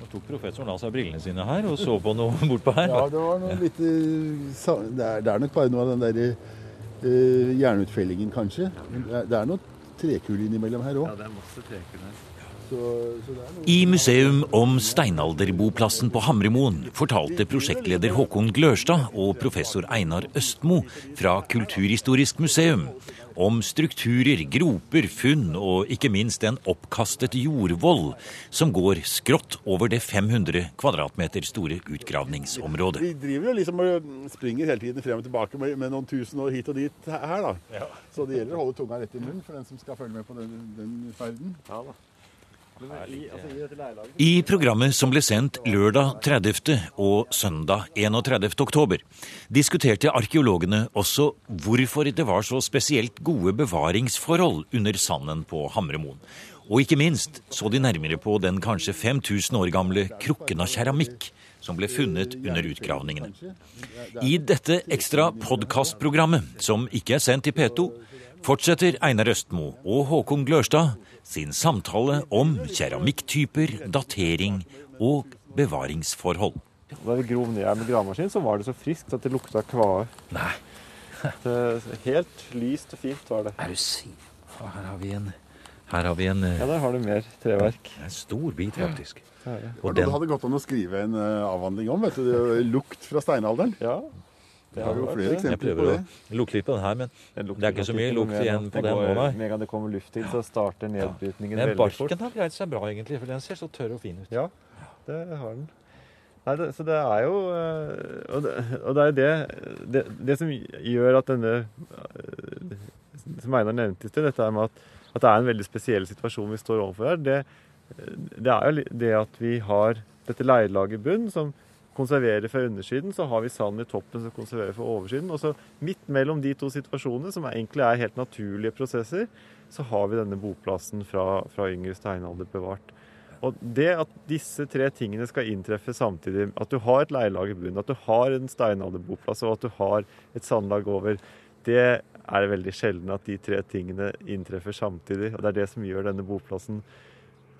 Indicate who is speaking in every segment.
Speaker 1: Nå tok professoren av seg brillene sine her og så på noe bortpå her.
Speaker 2: Ja, det var noe litt eh, Det er, det er nok bare noe av den derre uh, jernutfellingen, kanskje. Men Det er, det er noe trekull innimellom her òg.
Speaker 3: det er masse trekull her.
Speaker 1: I museum om steinalderboplassen på Hamremoen fortalte prosjektleder Håkon Glørstad og professor Einar Østmo fra Kulturhistorisk museum om strukturer, groper, funn og ikke minst en oppkastet jordvoll som går skrått over det 500 kvadratmeter store utgravningsområdet.
Speaker 2: Vi driver jo liksom og springer hele tiden frem og tilbake med, med noen tusen år hit og dit her, da. Så det gjelder å holde tunga rett i munnen for den som skal følge med på den, den ferden.
Speaker 3: Ja da. Altså, I
Speaker 1: programmet som ble sendt lørdag 30. og søndag 31. oktober, diskuterte arkeologene også hvorfor det var så spesielt gode bevaringsforhold under sanden på Hamremoen. Og ikke minst så de nærmere på den kanskje 5000 år gamle krukken av keramikk som ble funnet under utgravningene. I dette ekstra podkastprogrammet, som ikke er sendt i P2, fortsetter Einar Østmo og Håkon Glørstad sin samtale om keramikktyper, datering og bevaringsforhold.
Speaker 3: Da vi grov ned med gravemaskin, så var det så friskt at det lukta kvae. Helt lyst og fint var det.
Speaker 1: er du sikker? Her har vi en, her har vi en, eh,
Speaker 3: Ja, der har du mer treverk.
Speaker 1: en stor bit, faktisk.
Speaker 3: Det er det.
Speaker 2: Og
Speaker 1: Og
Speaker 2: det
Speaker 1: den,
Speaker 2: hadde gått an å skrive en eh, avhandling om. vet du, det Lukt fra steinalderen.
Speaker 3: Ja.
Speaker 2: Det har jo flere
Speaker 3: det.
Speaker 1: jeg
Speaker 2: eksempler på
Speaker 1: prøver
Speaker 2: det.
Speaker 1: å lukte litt på den her, men
Speaker 3: lukter
Speaker 1: Det er ikke så mye lukt igjen på den nå, nei.
Speaker 3: Med en gang det kommer luft til, så starter nedbrytningen veldig fort.
Speaker 1: Men barken har greid seg bra, egentlig, for den ser så tørr og fin ut.
Speaker 3: Ja, det har den. Nei, det, så det er jo øh, Og det, og det er jo det, det Det som gjør at denne Som Einar nevnte i sted, dette er med at, at det er en veldig spesiell situasjon vi står overfor her, det, det er jo det at vi har dette leirlaget i bunnen som konserverer fra undersiden, så har vi sand i toppen som konserverer fra oversiden. Og så midt mellom de to situasjonene, som egentlig er helt naturlige prosesser, så har vi denne boplassen fra, fra yngre steinalder bevart. Og det at disse tre tingene skal inntreffe samtidig, at du har et leirlag i bunnen, at du har en steinalderboplass og at du har et sandlag over, det er det veldig sjelden at de tre tingene inntreffer samtidig. Og det er det som gjør denne boplassen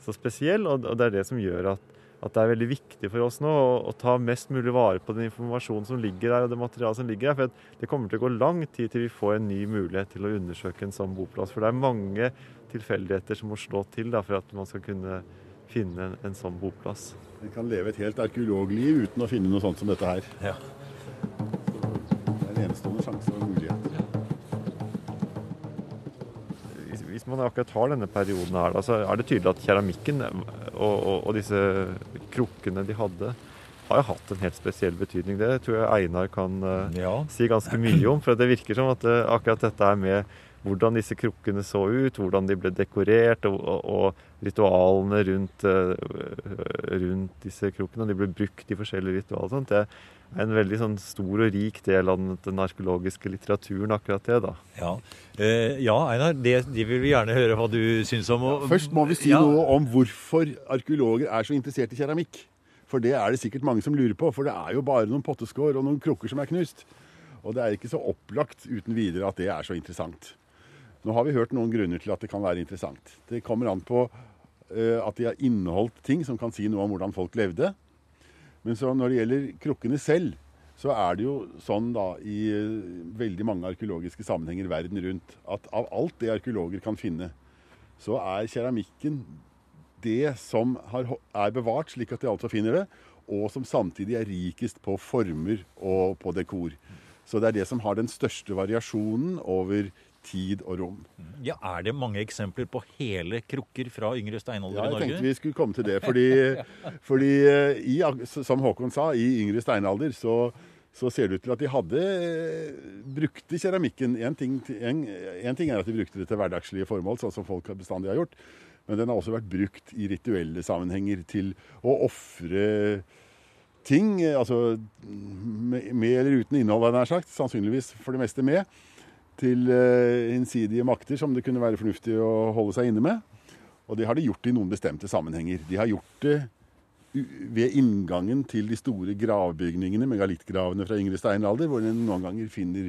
Speaker 3: så spesiell, og det er det som gjør at, at det er veldig viktig for oss nå å, å ta mest mulig vare på den informasjonen som ligger der, og det materialet som ligger der. For det kommer til å gå lang tid til vi får en ny mulighet til å undersøke en sånn boplass. For det er mange tilfeldigheter som må slå til da, for at man skal kunne finne en, en sånn boplass.
Speaker 2: Vi kan leve et helt arkeologliv uten å finne noe sånt som dette her.
Speaker 1: Ja.
Speaker 2: Det er en enestående sjanse og mulighet.
Speaker 3: Hvis, man akkurat har denne perioden her, så er det tydelig at keramikken og, og, og disse krukkene de hadde, har jo hatt en helt spesiell betydning. Det tror jeg Einar kan eh,
Speaker 1: Ja.
Speaker 3: si ganske mye om. For det virker som at eh, akkurat dette er med hvordan disse krukkene så ut, hvordan de ble dekorert, og, og, og ritualene rundt, eh, rundt disse krukkene. De ble brukt i forskjellige ritualer. Det en veldig sånn, stor og rik del av den, arkeologiske litteraturen, akkurat det. da.
Speaker 1: Ja, eh, ja Einar, det, de vil vi gjerne høre hva du syns om. Og,
Speaker 2: Først må vi si
Speaker 1: Ja.
Speaker 2: noe om hvorfor arkeologer er så interessert i keramikk. For det er det sikkert mange som lurer på. For det er jo bare noen potteskår og noen krukker som er knust. Og det er ikke så opplagt uten videre at det er så interessant. Nå har vi hørt noen grunner til at det kan være interessant. Det kommer an på eh, at de har inneholdt ting som kan si noe om hvordan folk levde. Men når det gjelder krukkene selv, så er det jo sånn da i eh, veldig mange arkeologiske sammenhenger verden rundt at av alt det arkeologer kan finne, så er keramikken det som er bevart, slik at de altså finner det, og som samtidig er rikest på former og på dekor. Så det er det som har den største variasjonen over tid og rom.
Speaker 1: Ja, Er det mange eksempler på hele krukker fra yngre steinalder
Speaker 2: Ja,
Speaker 1: i
Speaker 2: jeg tenkte vi skulle komme til det. Fordi, fordi eh, i, som Håkon sa, i yngre steinalder så, så ser det ut til at de hadde eh, brukte keramikken. En ting, en, en ting er at de brukte det til hverdagslige formål, sånn som folk bestandig har gjort. Men den har også vært brukt i rituelle sammenhenger til å ofre ting. eh, Altså med, med eller uten innhold, nær sagt. Sannsynligvis for det meste med. Til eh, hinsidige makter som det kunne være fornuftig å holde seg inne med. Og det har de gjort i noen bestemte sammenhenger. De har gjort det ved inngangen til de store gravbygningene, megalittgravene fra yngre steinalder, hvor en noen ganger finner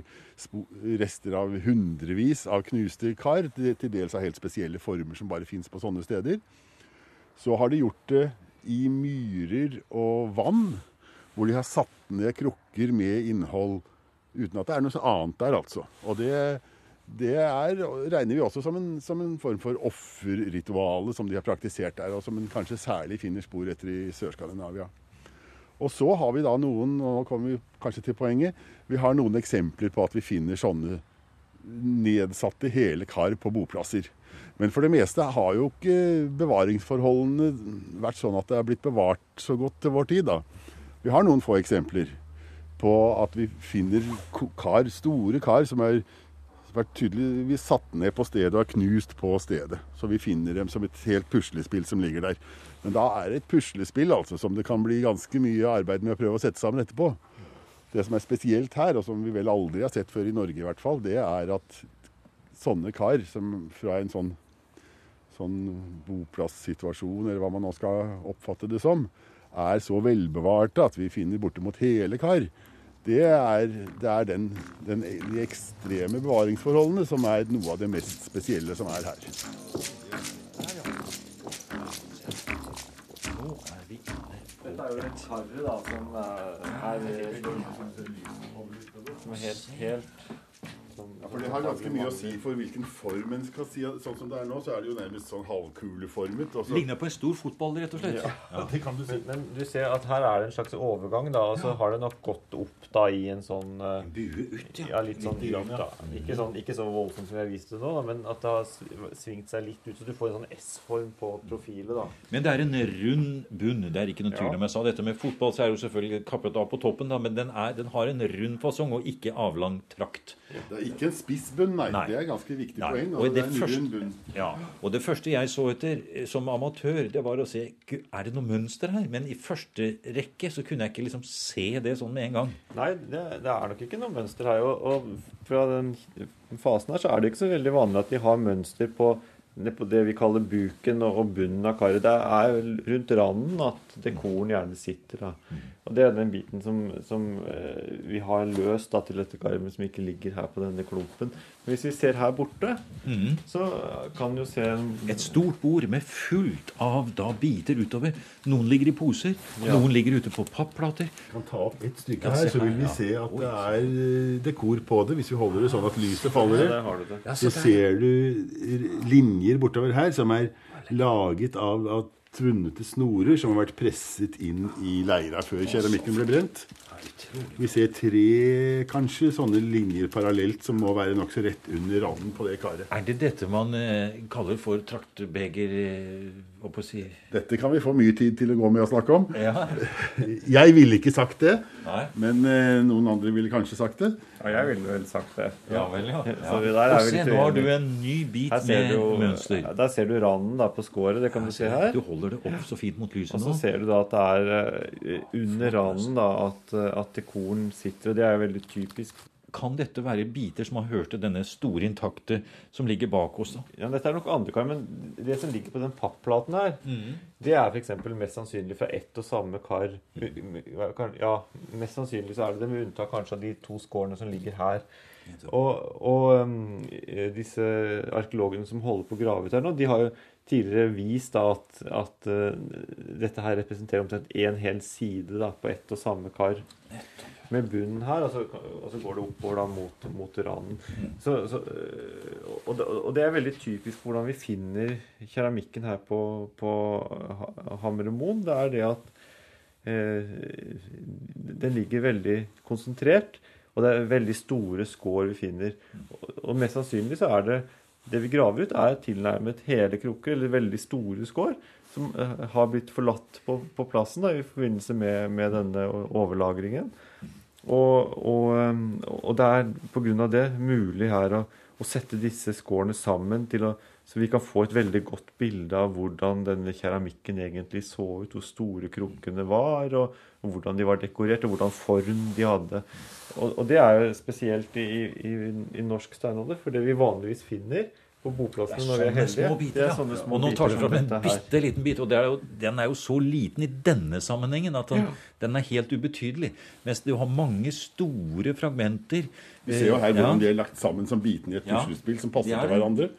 Speaker 2: rester av hundrevis av knuste kar, til dels av helt spesielle former som bare fins på sånne steder. Så har de gjort det i myrer og vann, hvor de har satt ned krukker med innhold uten at det er noe annet der, altså. Og det, det er, regner vi også som en, som en form for offerrituale som de har praktisert der, og som en kanskje særlig finner spor etter i Sør-Skandinavia. Og så har vi da noen, og nå kommer vi kanskje til poenget, vi har noen eksempler på at vi finner sånne nedsatte hele kar på boplasser. Men for det meste har jo ikke bevaringsforholdene vært sånn at det er blitt bevart så godt til vår tid. da. Vi har noen få eksempler på at vi finner kar, store kar som er vært tydeligvis satt ned på stedet og er knust på stedet. Så vi finner dem som et helt puslespill som ligger der. Men da er det et puslespill altså, som det kan bli ganske mye arbeid med å prøve å sette sammen etterpå. Det som er spesielt her, og som vi vel aldri har sett før i Norge i hvert fall, det er at sånne kar som fra en sånn, sånn boplassituasjon, eller hva man nå skal oppfatte det som, er så velbevarte at vi finner bortimot hele kar. Det er, det er den, den, de ekstreme bevaringsforholdene som er noe av det mest spesielle som er her.
Speaker 3: Dette er jo en karre da, som er, som er helt, helt
Speaker 2: ja, for Det har ganske mye å si for hvilken form en skal si. Sånn som det er nå, så er det jo nærmest sånn halvkuleformet.
Speaker 1: Også. Ligner på en stor fotball, rett og slett. Ja,
Speaker 2: ja. det kan du si.
Speaker 3: Men, men, du ser at her er det en slags overgang, da. Og så har det nok gått opp da i en sånn uh,
Speaker 1: Bue ut, ja.
Speaker 3: ja litt sånn ut, da. Ikke, sånn, ikke så voldsomt som jeg viste det nå, da, men at det har svingt seg litt ut. Så du får en sånn S-form på profilet, da.
Speaker 1: Men det er en rund bunn. Det er ikke noe tvil om jeg sa dette med fotball, så er det jo selvfølgelig kappet av på toppen, da, men den, er, den har en rund fasong og ikke avlang trakt.
Speaker 2: Det er ikke en spiss bunn nei. nei. Det er ganske viktig nei. poeng.
Speaker 1: Og, det, det første, ja. og det første jeg så etter eh, som amatør, det var å se er det noe mønster her. Men i første rekke så kunne jeg ikke liksom se det sånn med en gang.
Speaker 3: Nei, det, det er nok ikke noe mønster her. Og, og fra den fasen her så er det ikke så veldig vanlig at de har mønster på på det vi kaller buken og bunnen av karet. Det er rundt randen at dekoren gjerne sitter. Da. Og Det er den biten som, som eh, vi har løst da, til dette karet, men som ikke ligger her på denne klumpen. Men hvis vi ser her borte, mm. så kan vi jo se
Speaker 1: Et stort bord med fullt av da biter utover. Noen ligger i poser, ja. noen ligger ute på papplater.
Speaker 2: Vi kan ta opp et stykke her, så vil vi se at det er eh, dekor på det. Hvis vi holder det sånn at lyset faller. Ja, har. Så ser du linjer bortover her som er laget av, av tvunne snorer som har vært presset inn i leira før keramikken ble brent. Vi ser tre kanskje sånne linjer parallelt som må være nokså rett under randen på det karet.
Speaker 1: Er det dette man eh, kaller for traktebeger? Eh, si?
Speaker 2: Dette kan vi få mye tid til å gå med å snakke om.
Speaker 1: Ja.
Speaker 2: jeg ville ikke sagt det, Nei. men eh, noen andre ville kanskje sagt det.
Speaker 3: Ja, jeg ville vel sagt det.
Speaker 1: Ja, vel, ja. ja. Og se, nå har du en ny bit med
Speaker 3: du,
Speaker 1: mønster.
Speaker 3: Der ser du randen da på skåret. Det kan du se her.
Speaker 1: Du holder det opp så fint mot lyset
Speaker 3: nå. Og så ser du da at det er uh, under randen da, at, at korn sitter. Og det er jo veldig typisk.
Speaker 1: Kan dette være biter som har hørt til denne store intakte som ligger bak oss? da?
Speaker 3: Ja, Dette er nok andre kar, men det som ligger på den papplaten her, mm. det er f.eks. mest sannsynlig fra ett og samme kar. Ja, mest sannsynlig så er det det, med unntak kanskje av de to skårene som ligger her. Og, og um, disse arkeologene som holder på å grave ut her nå, de har jo tidligere vist da, at, at uh, dette her representerer omtrent én hel side da, på ett og samme kar. Med bunnen her, og så, og så går det oppover da mot, mot ranen. Så, så, uh, og, og, det, er veldig typisk hvordan vi finner keramikken her på, på Hammermoen. Det er det at uh, den ligger veldig konsentrert. Og det er veldig store skår vi finner. Og mest sannsynlig så er det det vi graver ut, er tilnærmet hele krukker, eller veldig store skår, som uh, har blitt forlatt på, på plassen da, i forbindelse med, med denne overlagringen. Og, og, um, og det er pga. det mulig her å, å, sette disse skårene sammen til å, så vi kan få et veldig godt bilde av hvordan denne keramikken egentlig så ut, hvor store krukkene var, og, og hvordan de var dekorert, og hvordan form de hadde. Og, og det er jo spesielt i, i, i norsk steinalder, for det vi vanligvis finner, på boplassene når vi er heldige.
Speaker 1: Små biter, ja.
Speaker 3: sånne små
Speaker 1: og nå tar du
Speaker 3: biter
Speaker 1: fram en bitte liten bit, og det er jo, den er jo så liten i denne sammenhengen at den,
Speaker 3: Ja.
Speaker 1: den er helt ubetydelig. Mens du har mange store fragmenter.
Speaker 2: Vi ser jo her hvordan de er lagt sammen som bitene i et puslespill som passer
Speaker 1: er
Speaker 2: til hverandre.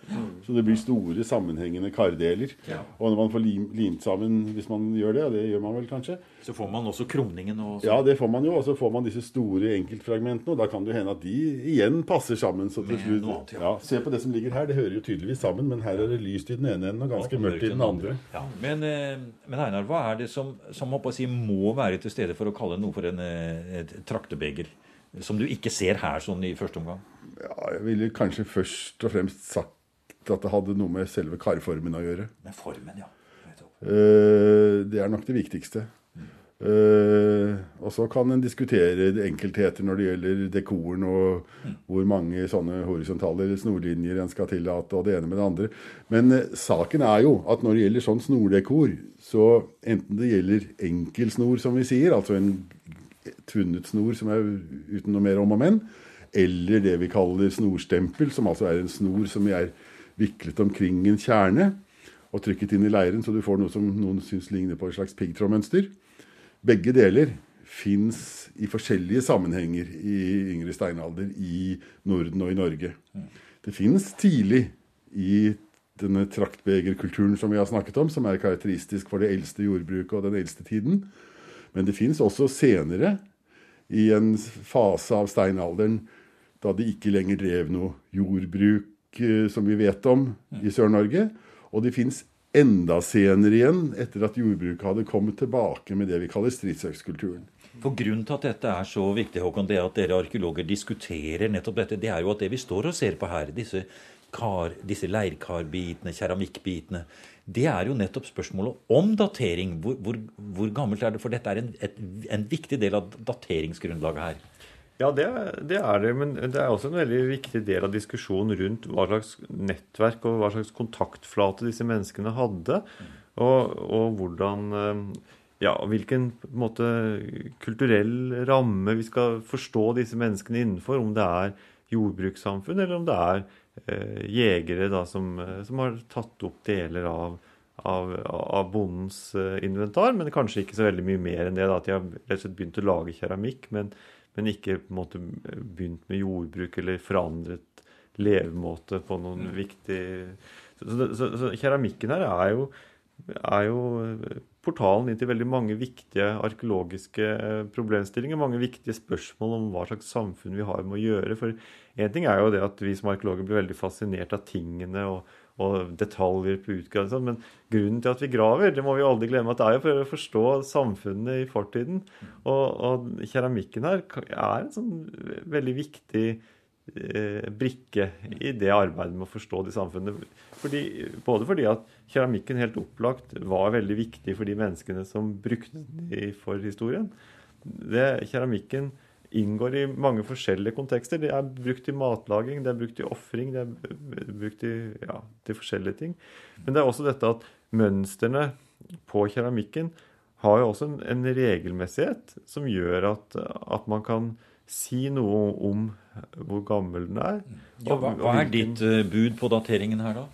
Speaker 2: Så det blir store, sammenhengende kardeler. Og når man får lim, limt sammen, hvis man gjør det, og det gjør man vel kanskje,
Speaker 1: Så får man også krumningen og
Speaker 2: ja, det får man jo, og så får man disse store enkeltfragmentene, og da kan det jo hende at de igjen passer sammen. Så til slutt,
Speaker 1: ja.
Speaker 2: Se på det som ligger her, det hører jo tydeligvis sammen, men her er det lyst i den ene enden og ganske mørkt i den andre.
Speaker 1: Ja, men, eh, men Einar, hva er det som, som håper å si, må være til stede for å kalle noe for en, eh, et traktebeger? Som du ikke ser her sånn i første omgang?
Speaker 2: Ja, jeg ville kanskje først og fremst sagt at det hadde noe med selve karformen å gjøre.
Speaker 1: Med formen, ja.
Speaker 2: Eh, Det er nok det viktigste. Eh, og så kan en diskutere enkeltheter når det gjelder dekoren og hvor mange sånne horisontale snorlinjer en skal tillate, og det ene med det andre. Men eh, saken er jo at når det gjelder sånn snordekor, så enten det gjelder enkelsnor, som vi sier, altså en tvunnet snor som er uten noe mer om og men, eller det vi kaller snorstempel, som altså er en snor som er viklet omkring en kjerne og trykket inn i leiren, så du får noe som noen syns ligner på et slags piggtrådmønster. Begge deler fins i forskjellige sammenhenger i yngre steinalder i Norden og i Norge. Det fins tidlig i denne traktbegerkulturen som vi har snakket om, som er karakteristisk for det eldste jordbruket og den eldste tiden. Men det fins også senere, i en fase av steinalderen da de ikke lenger drev noe jordbruk eh, som vi vet om i Sør-Norge. Og det fins enda senere igjen, etter at jordbruket hadde kommet tilbake med det vi kaller stridsøkskulturen.
Speaker 1: For Grunnen til at dette er så viktig, Håkon, det er at dere arkeologer diskuterer nettopp dette, det er jo at det vi står og ser på her, disse, kar, disse leirkarbitene, keramikkbitene, det er jo nettopp spørsmålet om datering. Hvor, hvor, hvor gammelt er det? For dette er en, et, en viktig del av dateringsgrunnlaget her.
Speaker 3: Ja, det, det er det. Men det er også en veldig viktig del av diskusjonen rundt hva slags nettverk og hva slags kontaktflate disse menneskene hadde. Og, og hvordan eh, Ja, hvilken måte, kulturell ramme vi skal forstå disse menneskene innenfor. Om det er jordbrukssamfunn, eller om det er jegere da, som, eh, som har tatt opp deler av av, av bondens eh, inventar, men kanskje ikke så veldig mye mer enn det. Da, at de har rett og slett begynt å lage keramikk, men, men ikke på en måte begynt med jordbruk eller forandret levemåte på noen viktig så, så, så, så keramikken her er jo, er jo portalen inn til veldig mange viktige arkeologiske eh, problemstillinger. Mange viktige spørsmål om hva slags samfunn vi har med å gjøre. For én ting er jo det at vi som arkeologer blir veldig fascinert av tingene og, og detaljer på utgravelse, men grunnen til at vi graver, det må vi aldri glemme at det er jo for å forstå samfunnet i fortiden. Og, og keramikken her er en sånn veldig viktig eh, brikke i det arbeidet med å forstå de samfunnene. Fordi, både fordi at keramikken helt opplagt var veldig viktig for de menneskene som brukte den for historien. Det, keramikken inngår i mange forskjellige kontekster. Det er brukt i matlaging, det er brukt i ofring, det er brukt i, ja, til forskjellige ting. Men det er også dette at mønstrene på keramikken har jo også en, en regelmessighet som gjør at, at man kan si noe om hvor gammel den er.
Speaker 1: Ja, hva, hva er ditt uh, bud på dateringen her, da?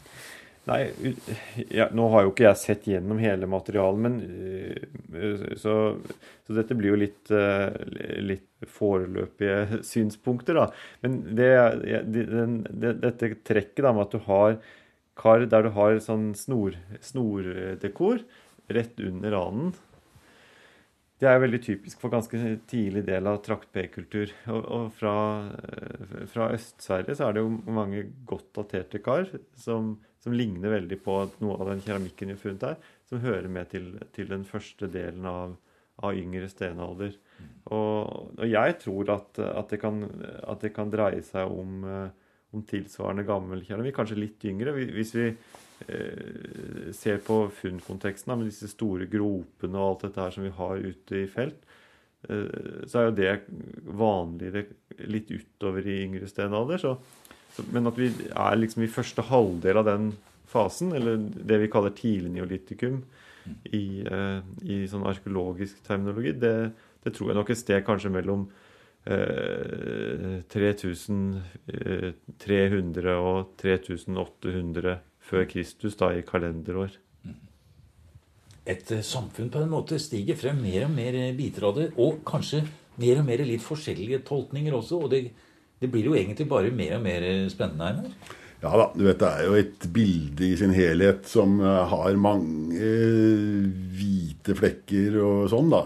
Speaker 3: Nei, ja, nå har jo ikke jeg sett gjennom hele materialet, men uh, så, så, dette blir jo litt, uh, litt foreløpige synspunkter, da. Men det, den, det, dette trekket da med at du har kar der du har sånn snor, snordekor rett under ranen det er veldig typisk for ganske tidlig del av trakt-P-kultur. Og, og, fra, fra Øst-Sverige så er det jo mange godt daterte kar som, som, ligner veldig på noe av den keramikken vi har funnet her, som hører med til, til den første delen av, av yngre stenalder. Og, og, jeg tror at, at, det kan, at, det kan, dreie seg om, om tilsvarende gammel keramikk, kanskje litt yngre. Hvis vi eh, ser på funnkonteksten med disse store gropene og alt dette her som vi har ute i felt, eh, så er jo det vanligere litt utover i yngre stenalder. Så, men at vi er liksom i første halvdel av den fasen, eller det vi kaller tidlig neolitikum i, eh, i sånn arkeologisk terminologi, det, det, tror jeg nok et sted kanskje mellom eh, 3300 og 3800 før Kristus da, i kalenderår.
Speaker 1: Et eh, samfunn på en måte stiger frem mer og mer biter av det, og kanskje mer og mer litt forskjellige tolkninger også. Og det, det blir jo egentlig bare mer og mer spennende, Einar.
Speaker 2: Ja da, du vet det er jo et bilde i sin helhet som eh, har mange eh, hvite flekker og sånn, da.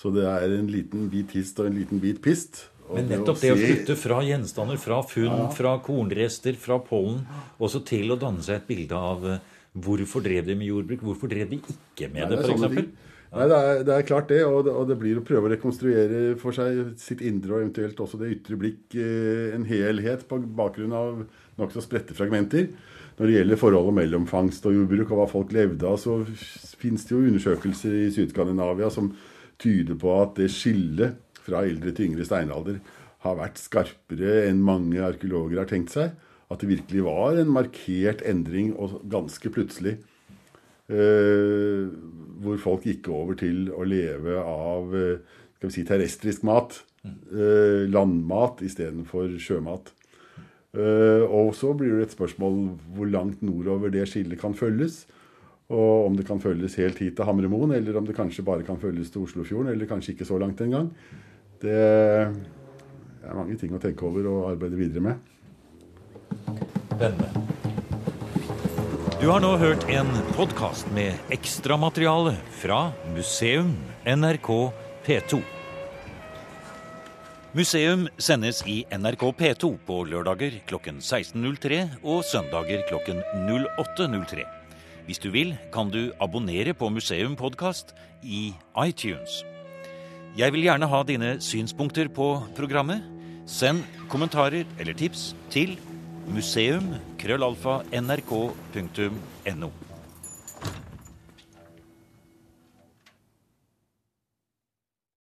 Speaker 2: Så det er en liten bit hist og en liten bit pist. Og
Speaker 1: Men nettopp det å
Speaker 2: se-
Speaker 1: flytte fra gjenstander, fra funn, fra kornrester, fra pollen, også til å danne seg et bilde av eh, hvorfor drev de med jordbruk, hvorfor drev de ikke med
Speaker 2: Nei,
Speaker 1: det,
Speaker 2: for
Speaker 1: f.eks.
Speaker 2: ting. Nei, det er, det er klart det, og det, og det blir å prøve å rekonstruere for seg sitt indre og eventuelt også det ytre blikk eh, en helhet på bakgrunn av nokså spredte fragmenter. Når det gjelder forholdet mellom fangst og jordbruk og hva folk levde av, så fins det jo undersøkelser i Syd-Skandinavia som tyder på at det skillet fra eldre til yngre steinalder har vært skarpere enn mange arkeologer har tenkt seg. At det virkelig var en markert endring, og ganske plutselig. Eh, hvor folk gikk over til å leve av eh, skal vi si, terrestrisk mat. Eh, landmat istedenfor sjømat. Eh, og så blir det et spørsmål hvor langt nordover det skillet kan følges. Og om det kan følges helt hit til Hamremoen, eller om det kanskje bare kan følges til Oslofjorden, eller kanskje ikke så langt engang. Det er mange ting å tenke over og arbeide videre med.
Speaker 1: Spennende. Du har nå hørt en podkast med ekstramateriale fra Museum NRK P2. Museum sendes i NRK P2 på lørdager klokken 16.03 og søndager klokken 08.03. Hvis du vil, kan du abonnere på Museum podkast i iTunes. Jeg vil gjerne ha dine synspunkter på programmet. Send kommentarer eller tips til museum krøllalfa nrk.no.